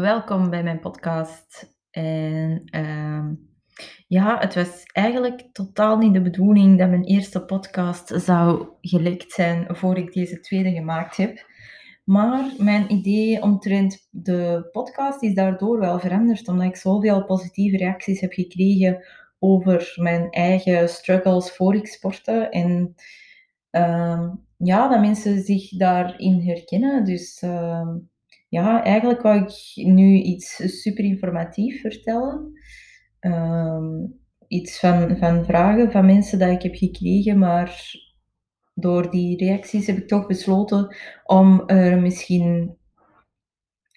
Welkom bij mijn podcast. En ehm, ja, het was eigenlijk totaal niet de bedoeling dat mijn eerste podcast zou gelekt zijn voor ik deze tweede gemaakt heb. Maar mijn idee omtrent de podcast is daardoor wel veranderd, omdat ik zoveel positieve reacties heb gekregen over mijn eigen struggles voor ik sportte. En ehm, ja, dat mensen zich daarin herkennen. Dus ehm, ja, eigenlijk wou ik nu iets super informatief vertellen. Ehm, iets van, van vragen van mensen dat ik heb gekregen, maar door die reacties heb ik toch besloten om er misschien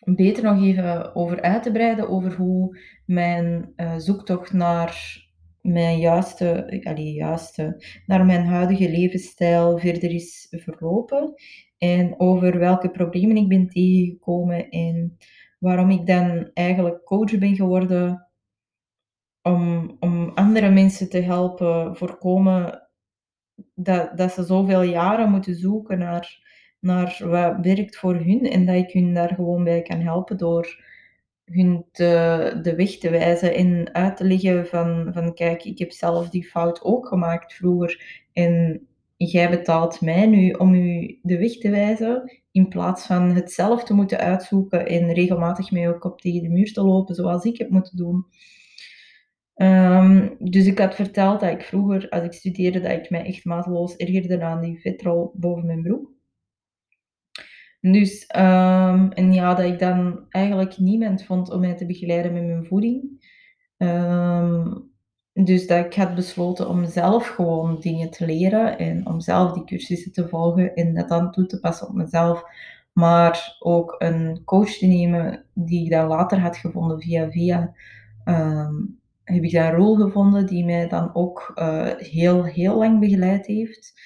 beter nog even over uit te breiden, over hoe mijn uh, zoektocht naar mijn juiste, allee, juiste, naar mijn huidige levensstijl verder is verlopen. En over welke problemen ik ben tegengekomen en waarom ik dan eigenlijk coach ben geworden om, om andere mensen te helpen voorkomen dat, dat ze zoveel jaren moeten zoeken naar, naar wat werkt voor hun en dat ik hun daar gewoon bij kan helpen door hun de weg te wijzen en uit te leggen van, van kijk, ik heb zelf die fout ook gemaakt vroeger en jij betaalt mij nu om u de weg te wijzen, in plaats van het zelf te moeten uitzoeken en regelmatig mee ook op tegen de muur te lopen, zoals ik heb moeten doen. Um, dus ik had verteld dat ik vroeger, als ik studeerde, dat ik mij echt mateloos ergerde aan die vetrol boven mijn broek. Dus, um, en ja, dat ik dan eigenlijk niemand vond om mij te begeleiden met mijn voeding. Um, dus dat ik had besloten om zelf gewoon dingen te leren en om zelf die cursussen te volgen en dat dan toe te passen op mezelf. Maar ook een coach te nemen die ik dan later had gevonden via via. Um, heb ik daar een rol gevonden die mij dan ook uh, heel, heel lang begeleid heeft.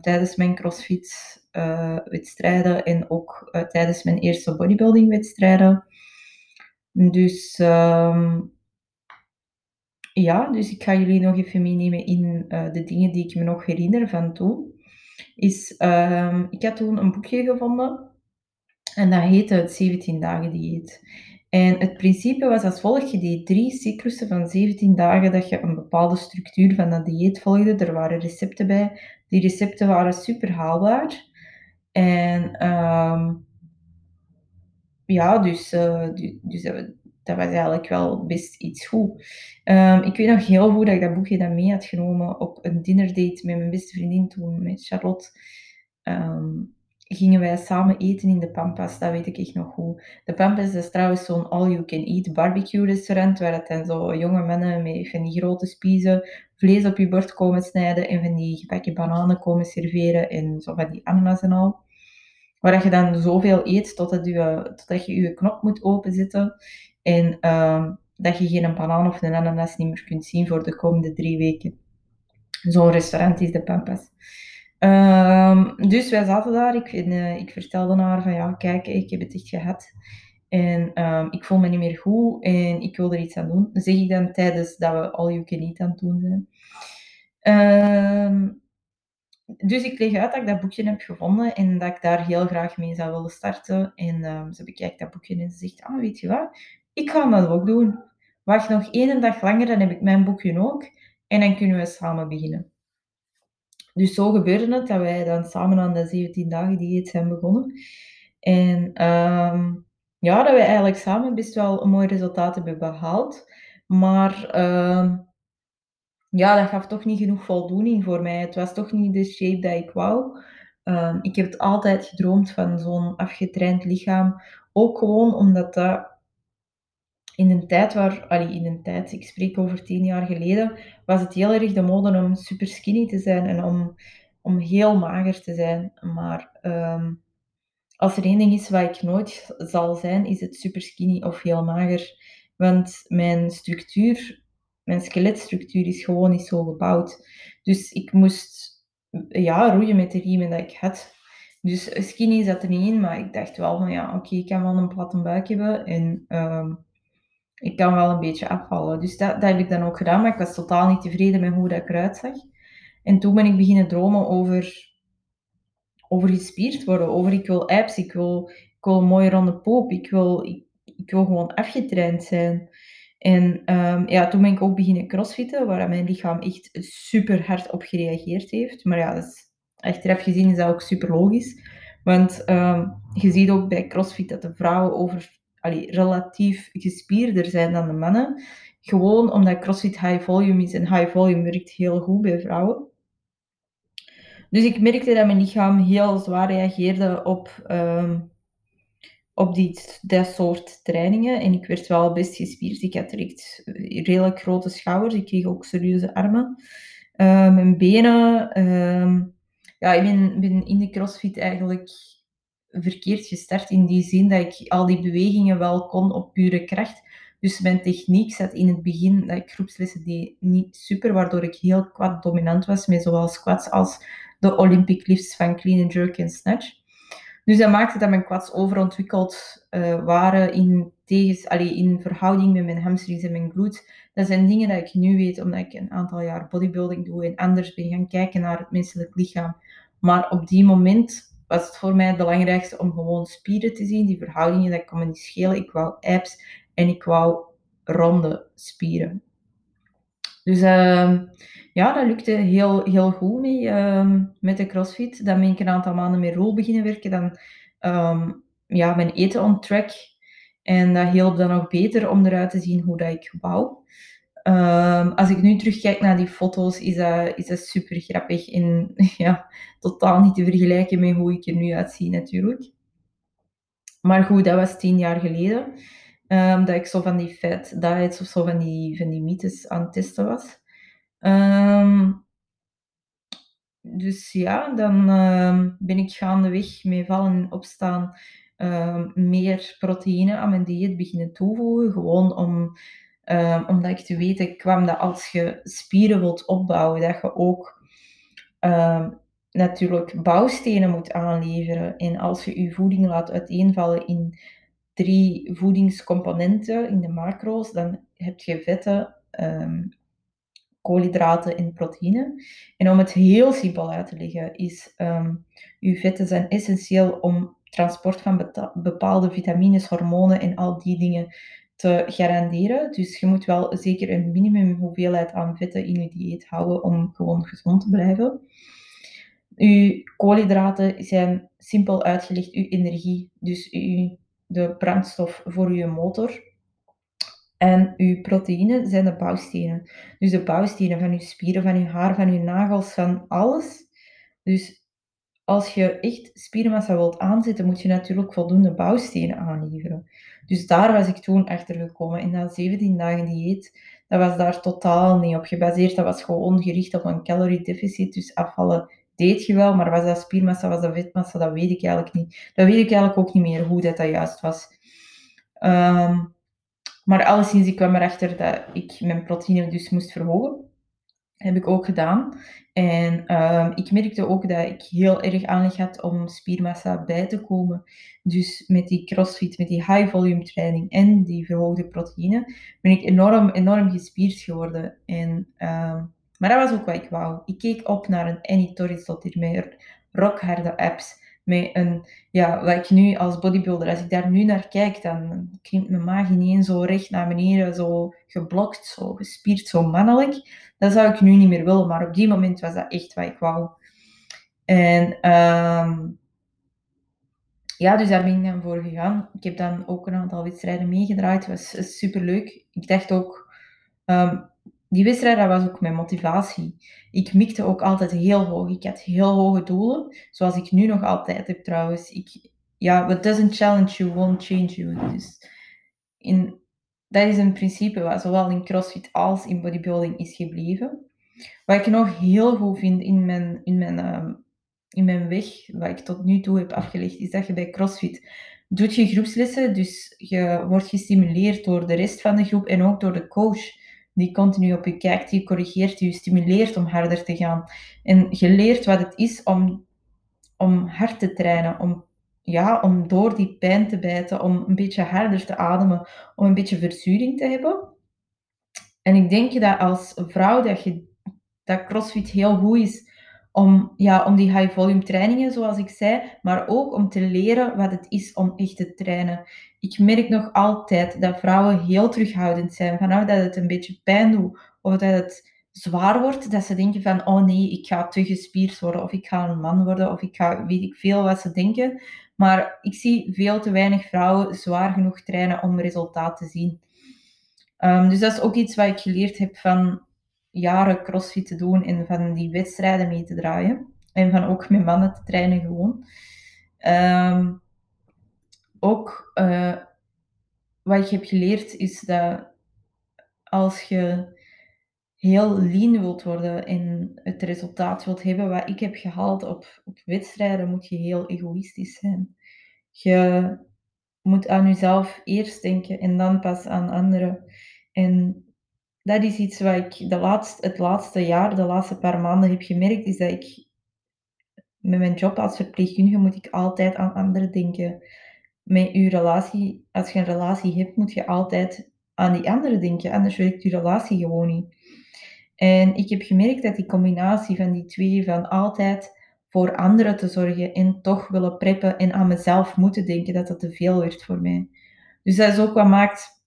Tijdens mijn crossfit-wedstrijden uh, en ook uh, tijdens mijn eerste bodybuilding-wedstrijden. Dus um, ja, dus ik ga jullie nog even meenemen in uh, de dingen die ik me nog herinner van toen. Is, um, ik had toen een boekje gevonden en dat heette het 17 dagen dieet. En het principe was als volgt. Je deed drie cyclussen van 17 dagen dat je een bepaalde structuur van dat dieet volgde. Er waren recepten bij. Die recepten waren super haalbaar. En um, ja, dus, uh, dus dat was eigenlijk wel best iets goed. Um, ik weet nog heel goed dat ik dat boekje dan mee had genomen op een dinnerdate met mijn beste vriendin toen, met Charlotte. Um, gingen wij samen eten in de Pampas, dat weet ik echt nog goed. De Pampas is trouwens zo'n all-you-can-eat barbecue restaurant, waar het dan zo jonge mannen met van die grote spiezen vlees op je bord komen snijden en van die gebakken bananen komen serveren en zo van die ananas en al. Waar je dan zoveel eet totdat je, totdat je je knop moet openzetten. En uh, dat je geen banaan of een ananas niet meer kunt zien voor de komende drie weken. Zo'n restaurant is de Pampas. Um, dus wij zaten daar. Ik, uh, ik vertelde haar van ja, kijk, ik heb het echt gehad. En um, ik voel me niet meer goed en ik wil er iets aan doen. zeg ik dan tijdens dat we all you can eat aan het doen zijn. Um, dus ik leg uit dat ik dat boekje heb gevonden en dat ik daar heel graag mee zou willen starten. En ze bekijkt dat boekje en ze zegt, ah, weet je wat, ik ga dat ook doen. Wacht nog één dag langer, dan heb ik mijn boekje ook. En dan kunnen we samen beginnen. Dus zo gebeurde het dat wij dan samen aan de 17 dagen dieet zijn begonnen. En um, ja, dat wij eigenlijk samen best wel een mooi resultaat hebben behaald. Maar um, ja, dat gaf toch niet genoeg voldoening voor mij. Het was toch niet de shape dat ik wou. Um, ik heb het altijd gedroomd van zo'n afgetraind lichaam. Ook gewoon omdat dat in een tijd waar, allee, in een tijd, ik spreek over tien jaar geleden, was het heel erg de mode om super skinny te zijn en om, om heel mager te zijn. Maar um, als er één ding is wat ik nooit zal zijn, is het super skinny of heel mager. Want mijn structuur, mijn skeletstructuur is gewoon niet zo gebouwd. Dus ik moest ja, roeien met de riemen dat ik had. Dus skinny zat er niet in, maar ik dacht wel van ja, oké, ik kan wel een platte buik hebben. En um, ik kan wel een beetje afvallen. Dus dat, dat heb ik dan ook gedaan, maar ik was totaal niet tevreden met hoe dat ik eruit zag. En toen ben ik beginnen dromen over, over gespierd worden, over ik wil abs, ik wil, ik wil een mooie ronde poop, ik wil, ik, ik wil gewoon afgetraind zijn. En ehm, ja, toen ben ik ook beginnen crossfitten, waar mijn lichaam echt super hard op gereageerd heeft. Maar ja, dat is, achteraf gezien is dat ook super logisch. Want ehm, je ziet ook bij crossfit dat de vrouwen over, allee, relatief gespierder zijn dan de mannen. Gewoon omdat CrossFit high volume is en high volume werkt heel goed bij vrouwen. Dus ik merkte dat mijn lichaam heel zwaar reageerde op, um, op die, dat soort trainingen. En ik werd wel best gespierd. Ik had direct redelijk grote schouders. Ik kreeg ook serieuze armen. Uh, mijn benen. Uh, ja, ik ben, ben in de CrossFit eigenlijk verkeerd gestart in die zin dat ik al die bewegingen wel kon op pure kracht. Dus mijn techniek zat in het begin dat ik groepslessen deed niet super, waardoor ik heel quad dominant was met zowel squats als de Olympic lifts van clean and jerk en snatch. Dus dat maakte dat mijn quads overontwikkeld uh, waren in, tegens, allee, in verhouding met mijn hamstrings en mijn glutes. Dat zijn dingen dat ik nu weet, omdat ik een aantal jaar bodybuilding doe en anders ben gaan kijken naar het menselijk lichaam. Maar op die moment was het voor mij het belangrijkste om gewoon spieren te zien. Die verhoudingen, dat kon me niet schelen. Ik wou abs en ik wou ronde spieren. Dus uh, ja, dat lukte heel, heel goed mee uh, met de CrossFit. Dan ben ik een aantal maanden met rol beginnen werken. Dan um, ja, mijn eten on track. En dat hielp dan nog beter om eruit te zien hoe dat ik wou. Als ik nu terugkijk naar die foto's, is dat, is dat super grappig. En ja, totaal niet te vergelijken met hoe ik er nu uitzie natuurlijk. Maar goed, dat was tien jaar geleden. Um, dat ik zo van die fat diets of zo van die, van die mythes aan het testen was. Um, dus ja, dan um, ben ik gaandeweg met vallen en opstaan meer proteïne aan mijn dieet beginnen toevoegen. Gewoon om, omdat ik te weten kwam dat als je spieren wilt opbouwen, dat je ook natuurlijk bouwstenen moet aanleveren. En als je je voeding laat uiteenvallen in drie voedingscomponenten in de macro's, dan heb je vetten, um, koolhydraten en proteïne. En om het heel simpel uit te leggen, is um, uw vetten zijn essentieel om transport van bepaalde vitamines, hormonen en al die dingen te garanderen. Dus je moet wel zeker een minimum hoeveelheid aan vetten in je dieet houden om gewoon gezond te blijven. Uw koolhydraten zijn simpel uitgelegd uw energie. Dus uw de brandstof voor je motor. En uw proteïnen zijn de bouwstenen. Dus de bouwstenen van je spieren, van je haar, van je nagels, van alles. Dus als je echt spiermassa wilt aanzetten, moet je natuurlijk voldoende bouwstenen aanleveren. Dus daar was ik toen achter gekomen. In dat 17 dagen dieet, dat was daar totaal niet op gebaseerd. Dat was gewoon gericht op een calorie deficit. Dus afvallen deed je wel, maar was dat spiermassa, was dat vetmassa, dat weet ik eigenlijk niet. Dat weet ik eigenlijk ook niet meer hoe dat, dat juist was. Um, maar alleszins, ik kwam erachter dat ik mijn proteïne dus moest verhogen. heb ik ook gedaan. En um, ik merkte ook dat ik heel erg aanleg had om spiermassa bij te komen. Dus met die crossfit, met die high volume training en die verhoogde proteïne, ben ik enorm, enorm gespierd geworden. En um, maar dat was ook wat ik wou. Ik keek op naar een Annie tot hier met rockharde apps. Met een, ja, wat ik nu als bodybuilder, als ik daar nu naar kijk, dan klinkt mijn maag ineens zo recht naar beneden, zo geblokt, zo gespierd, zo mannelijk. Dat zou ik nu niet meer willen, maar op die moment was dat echt wat ik wou. En um, ja, dus daar ben ik dan voor gegaan. Ik heb dan ook een aantal wedstrijden meegedraaid. Het was super leuk. Ik dacht ook, um, die wedstrijd, dat was ook mijn motivatie. Ik mikte ook altijd heel hoog. Ik had heel hoge doelen, zoals ik nu nog altijd heb trouwens. Ik, ja, what doesn't challenge you won't change you. Dus in, dat is een principe wat zowel in CrossFit als in bodybuilding is gebleven. Wat ik nog heel goed vind in mijn, in mijn, uh, in mijn weg, wat ik tot nu toe heb afgelegd, is dat je bij CrossFit doet je groepslessen, dus je wordt gestimuleerd door de rest van de groep en ook door de coach die continu op je kijkt, die corrigeert je, stimuleert om harder te gaan. En je leert wat het is om, om hard te trainen, om, ja, om door die pijn te bijten, om een beetje harder te ademen, om een beetje verzuring te hebben. En ik denk dat als vrouw dat, je, dat CrossFit heel goed is om, ja, om die high volume trainingen, zoals ik zei, maar ook om te leren wat het is om echt te trainen. Ik merk nog altijd dat vrouwen heel terughoudend zijn. Vanaf dat het een beetje pijn doet of dat het zwaar wordt, dat ze denken van, oh nee, ik ga te gespierd worden of ik ga een man worden of ik ga, weet ik veel wat ze denken. Maar ik zie veel te weinig vrouwen zwaar genoeg trainen om resultaat te zien. Um, dus dat is ook iets wat ik geleerd heb van jaren crossfit te doen en van die wedstrijden mee te draaien. En van ook met mannen te trainen gewoon. Um, ook uh, wat ik heb geleerd is dat als je heel lean wilt worden en het resultaat wilt hebben wat ik heb gehaald op, op wedstrijden, moet je heel egoïstisch zijn. Je moet aan jezelf eerst denken en dan pas aan anderen. En dat is iets wat ik de laatste, het laatste jaar, de laatste paar maanden heb gemerkt, is dat ik met mijn job als verpleegkundige moet ik altijd aan anderen denken. Met je relatie, als je een relatie hebt, moet je altijd aan die anderen denken, anders werkt je relatie gewoon niet. En ik heb gemerkt dat die combinatie van die twee, van altijd voor anderen te zorgen en toch willen preppen en aan mezelf moeten denken, dat dat te veel werd voor mij. Dus dat is ook wat maakt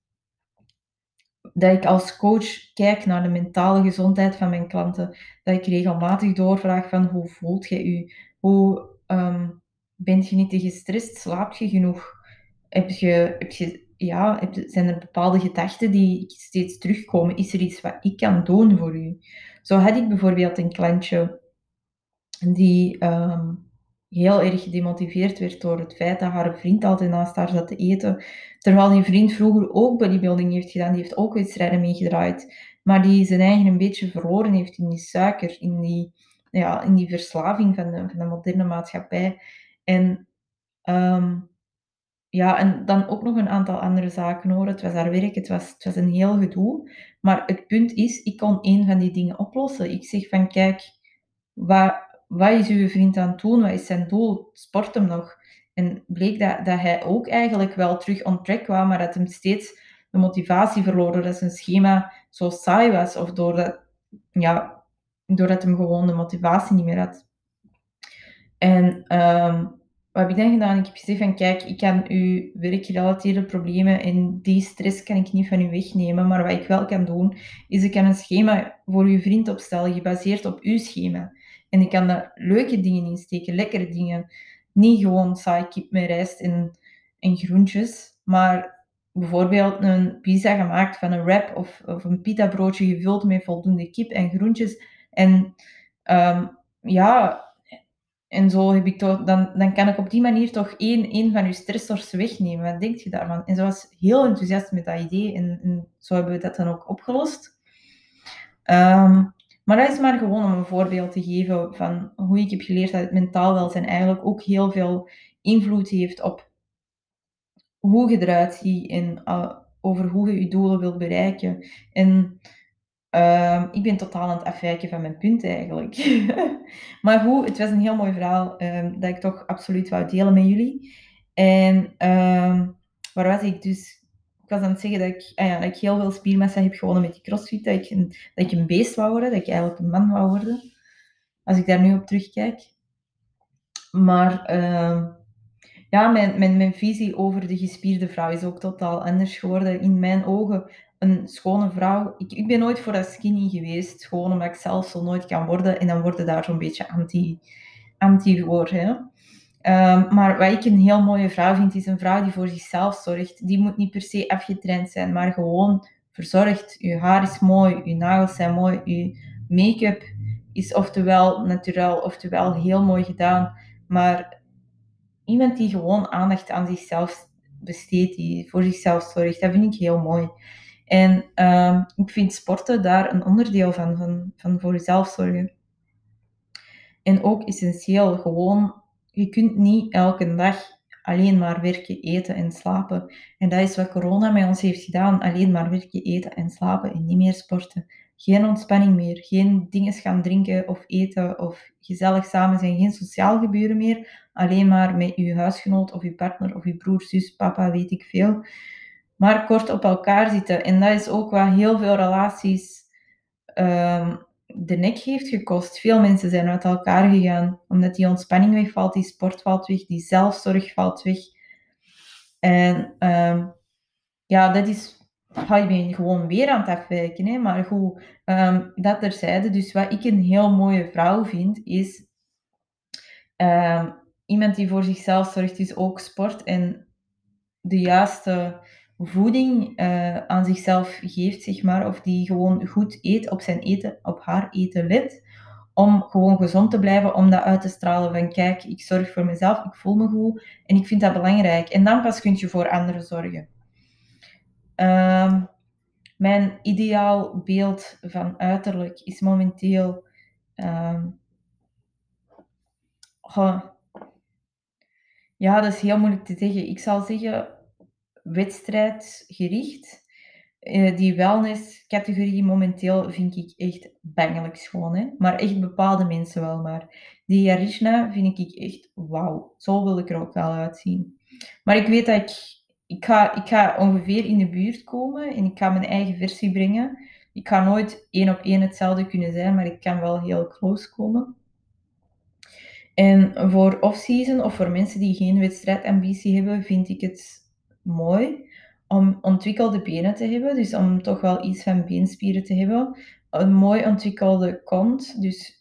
dat ik als coach kijk naar de mentale gezondheid van mijn klanten. Dat ik regelmatig doorvraag van hoe voelt je je? Hoe um, bent je niet te gestrest? Slaap je genoeg? Heb je, heb je ja, zijn er bepaalde gedachten die steeds terugkomen? Is er iets wat ik kan doen voor u? Zo had ik bijvoorbeeld een klantje die ehm, heel erg gedemotiveerd werd door het feit dat haar vriend altijd naast haar zat te eten. Terwijl die vriend vroeger ook bodybuilding heeft gedaan, die heeft ook wedstrijden meegedraaid. Maar die zijn eigen een beetje verloren heeft in die suiker, in die, ja, in die verslaving van de, van de moderne maatschappij. En um, ja, en dan ook nog een aantal andere zaken hoor. Het was haar werk, het was, het was een heel gedoe. Maar het punt is, ik kon één van die dingen oplossen. Ik zeg van, kijk, wat, wat is uw vriend aan het doen? Wat is zijn doel? Sport hem nog. En bleek dat, dat hij ook eigenlijk wel terug on kwam, maar dat hem steeds de motivatie verloor doordat zijn schema zo saai was. Of doordat, ja, doordat hem gewoon de motivatie niet meer had. En um, wat heb ik dan gedaan? Ik heb gezegd van, kijk, ik kan uw werkgerelateerde problemen en die stress kan ik niet van u wegnemen. Maar wat ik wel kan doen, is ik kan een schema voor uw vriend opstellen, gebaseerd op uw schema. En ik kan daar leuke dingen in steken, lekkere dingen. Niet gewoon saai kip met rijst en, en groentjes, maar bijvoorbeeld een pizza gemaakt van een wrap of, of een pita broodje gevuld met voldoende kip en groentjes. En um, ja, en zo heb ik dan, dan kan ik op die manier toch één, één van uw stressors wegnemen. Wat denk je daarvan? En ze was heel enthousiast met dat idee en, en zo hebben we dat dan ook opgelost. Ehm, maar dat is maar gewoon om een voorbeeld te geven van hoe ik heb geleerd dat het mentaal welzijn eigenlijk ook heel veel invloed heeft op hoe je eruit ziet en uh, over hoe je je doelen wilt bereiken. En Ehm, ik ben totaal aan het afwijken van mijn punt eigenlijk. maar goed, het was een heel mooi verhaal um, dat ik toch absoluut wou delen met jullie. En um, waar was ik dus? Ik was aan het zeggen dat ik, ah ja, dat ik heel veel spiermassa heb gewonnen met die crossfit. Dat ik, een, dat ik een beest wou worden, dat ik eigenlijk een man wou worden. Als ik daar nu op terugkijk. Maar ja, mijn, mijn, mijn visie over de gespierde vrouw is ook totaal anders geworden. In mijn ogen een schone vrouw. Ik, ik ben nooit voor dat skinny geweest, gewoon omdat ik zelf zo nooit kan worden. En dan worden daar zo'n beetje anti, anti voor. Um, maar wat ik een heel mooie vrouw vind, is een vrouw die voor zichzelf zorgt. Die moet niet per se afgetraind zijn, maar gewoon verzorgd. Je haar is mooi, je nagels zijn mooi, je make-up is oftewel natuurlijk, oftewel heel mooi gedaan. Maar iemand die gewoon aandacht aan zichzelf besteedt, die voor zichzelf zorgt, dat vind ik heel mooi. En uh, ik vind sporten daar een onderdeel van, van, van voor jezelf zorgen. En ook essentieel, gewoon, je kunt niet elke dag alleen maar werken, eten en slapen. En dat is wat corona met ons heeft gedaan. Alleen maar werken, eten en slapen en niet meer sporten. Geen ontspanning meer, geen dingen gaan drinken of eten of gezellig samen zijn, geen sociaal gebeuren meer. Alleen maar met je huisgenoot of je partner of je broer, zus, papa, weet ik veel maar kort op elkaar zitten. En dat is ook wat heel veel relaties um, de nek heeft gekost. Veel mensen zijn uit elkaar gegaan, omdat die ontspanning wegvalt, die sport valt weg, die zelfzorg valt weg. En ehm, ja, dat is, ga je gewoon weer aan het afwijken, hè? maar goed, um, dat terzijde. Dus wat ik een heel mooie vrouw vind, is iemand die voor zichzelf zorgt, is ook sport en de juiste voeding uh, aan zichzelf geeft, zeg maar, of die gewoon goed eet, op zijn eten, op haar eten let, om gewoon gezond te blijven, om dat uit te stralen van kijk, ik zorg voor mezelf, ik voel me goed en ik vind dat belangrijk. En dan pas kun je voor anderen zorgen. Uh, mijn ideaal beeld van uiterlijk is momenteel uh, ja, dat is heel moeilijk te zeggen. Ik zal zeggen wedstrijdgericht. Uh, die wellness-categorie momenteel vind ik echt bangelijk schoon. Hè? Maar echt bepaalde mensen wel maar. Die Yarishna vind ik echt wauw. Zo wil ik er ook wel uitzien. Maar ik weet dat ik... Ik ga, ik ga ongeveer in de buurt komen en ik ga mijn eigen versie brengen. Ik ga nooit één op één hetzelfde kunnen zijn, maar ik kan wel heel close komen. En voor off-season of voor mensen die geen wedstrijdambitie hebben, vind ik het mooi om ontwikkelde benen te hebben. Dus om toch wel iets van beenspieren te hebben. Een mooi ontwikkelde kont, dus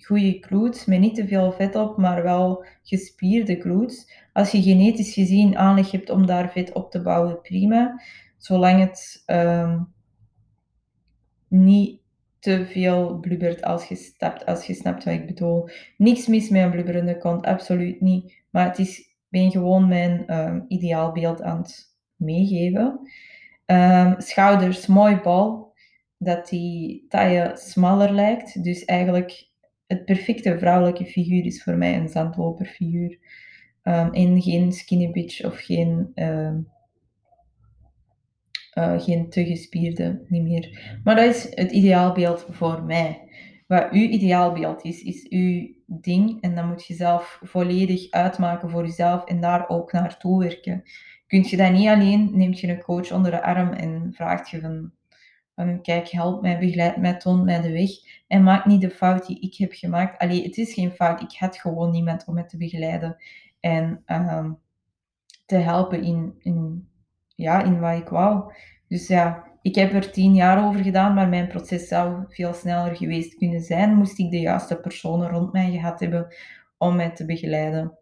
goede glutes met niet te veel vet op, maar wel gespierde glutes. Als je genetisch gezien aanleg hebt om daar vet op te bouwen, prima. Zolang het um, niet te veel blubbert als je, als je snapt wat ik bedoel. Niks mis met een blubberende kont, absoluut niet. Maar het is, ben gewoon mijn um, ideaalbeeld aan het meegeven. Um, schouders, mooi bal. Dat die taille smaller lijkt. Dus eigenlijk het perfecte vrouwelijke figuur is voor mij een zandloperfiguur. Um, en geen skinny bitch of geen uh, geen te gespierde, niet meer. Maar dat is het ideaalbeeld voor mij. Wat uw ideaalbeeld is, is uw ding. En dan moet je zelf volledig uitmaken voor jezelf en daar ook naartoe werken. Kunt je dat niet alleen, neemt je een coach onder de arm en vraagt je van, van kijk, help mij, begeleid mij, toon mij de weg. En maak niet de fout die ik heb gemaakt. Allee, het is geen fout, ik had gewoon niemand om me te begeleiden. En uh, te helpen in, in ja, in wat ik wou. Dus ja, ik heb er tien jaar over gedaan, maar mijn proces zou veel sneller geweest kunnen zijn, moest ik de juiste personen rond mij gehad hebben om mij te begeleiden.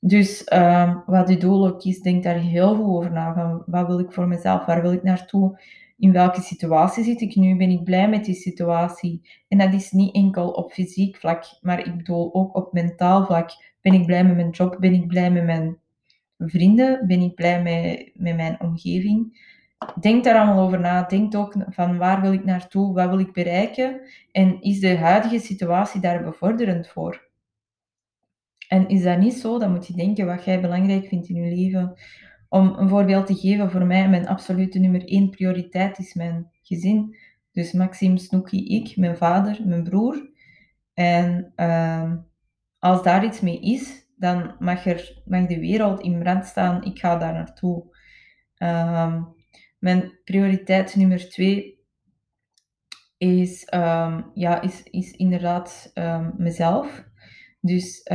Dus uh, wat je doel ook is, denk daar heel goed over na. Van wat wil ik voor mezelf? Waar wil ik naartoe? In welke situatie zit ik nu? Ben ik blij met die situatie? En dat is niet enkel op fysiek vlak, maar ik bedoel ook op mentaal vlak. Ben ik blij met mijn job? Ben ik blij met mijn vrienden? Ben ik blij met mijn omgeving? Denk daar allemaal over na. Denk ook van waar wil ik naartoe? Wat wil ik bereiken? En is de huidige situatie daar bevorderend voor? En is dat niet zo, dan moet je denken wat jij belangrijk vindt in je leven. Om een voorbeeld te geven, voor mij mijn absolute nummer één prioriteit is mijn gezin. Dus Maxime, Snoekie, ik, mijn vader, mijn broer. En uh, als daar iets mee is, dan mag, er, mag de wereld in brand staan. Ik ga daar naartoe. Um, mijn prioriteit nummer twee is, um, ja, is, is inderdaad um, mezelf. Dus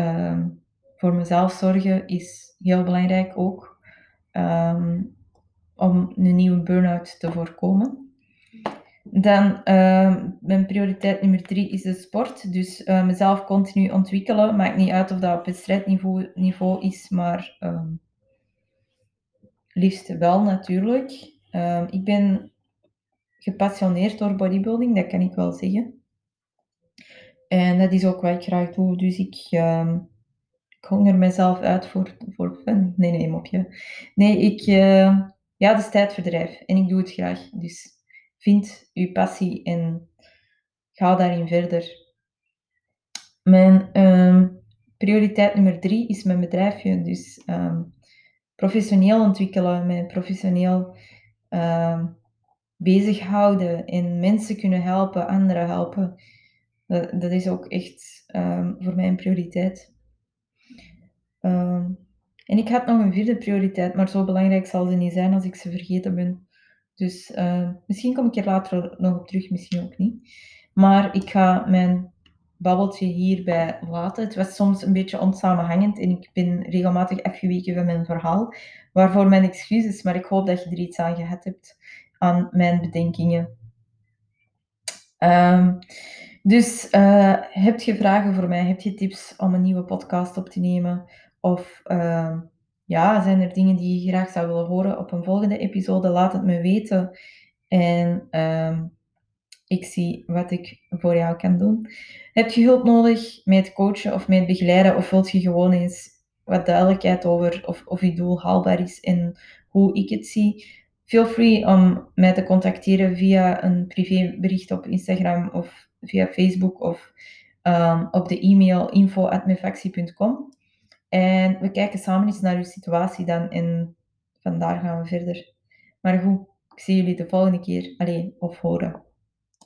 voor mezelf zorgen is heel belangrijk ook om een nieuwe burn-out te voorkomen. Dan mijn prioriteit nummer drie is de sport. Dus uh, mezelf continu ontwikkelen. Maakt niet uit of dat op wedstrijdniveau niveau is, maar liefst wel natuurlijk. Ehm, ik ben gepassioneerd door bodybuilding, dat kan ik wel zeggen. En dat is ook wat ik graag doe. Dus ik, uh, ik honger mezelf uit voor, voor fun. Nee, nee, mopje. Nee, ik... Uh, ja, het is tijdverdrijf. En ik doe het graag. Dus Vind uw passie en ga daarin verder. Mijn um, prioriteit nummer drie is mijn bedrijfje. Dus um, professioneel ontwikkelen, mij professioneel um, bezighouden en mensen kunnen helpen, anderen helpen. Dat, dat is ook echt voor mij een prioriteit. en ik had nog een vierde prioriteit, maar zo belangrijk zal ze niet zijn als ik ze vergeten ben. Dus misschien kom ik er later nog op terug, misschien ook niet. Maar ik ga mijn babbeltje hierbij laten. Het was soms een beetje onsamenhangend en ik ben regelmatig afgeweken van mijn verhaal. Waarvoor mijn excuses, maar ik hoop dat je er iets aan gehad hebt aan mijn bedenkingen. Um, dus uh, heb je vragen voor mij? Heb je tips om een nieuwe podcast op te nemen? Of uh, ja, zijn er dingen die je graag zou willen horen op een volgende episode? Laat het me weten. En uh, ik zie wat ik voor jou kan doen. Heb je hulp nodig met coachen of met begeleiden? Of wilt je gewoon eens wat duidelijkheid over of, of je doel haalbaar is en hoe ik het zie? Feel free om mij te contacteren via een privébericht op Instagram of via Facebook of um, op de e-mail info.mefactie.com. En we kijken samen eens naar uw situatie dan en vandaar gaan we verder. Maar goed, ik zie jullie de volgende keer. Alleen, of horen.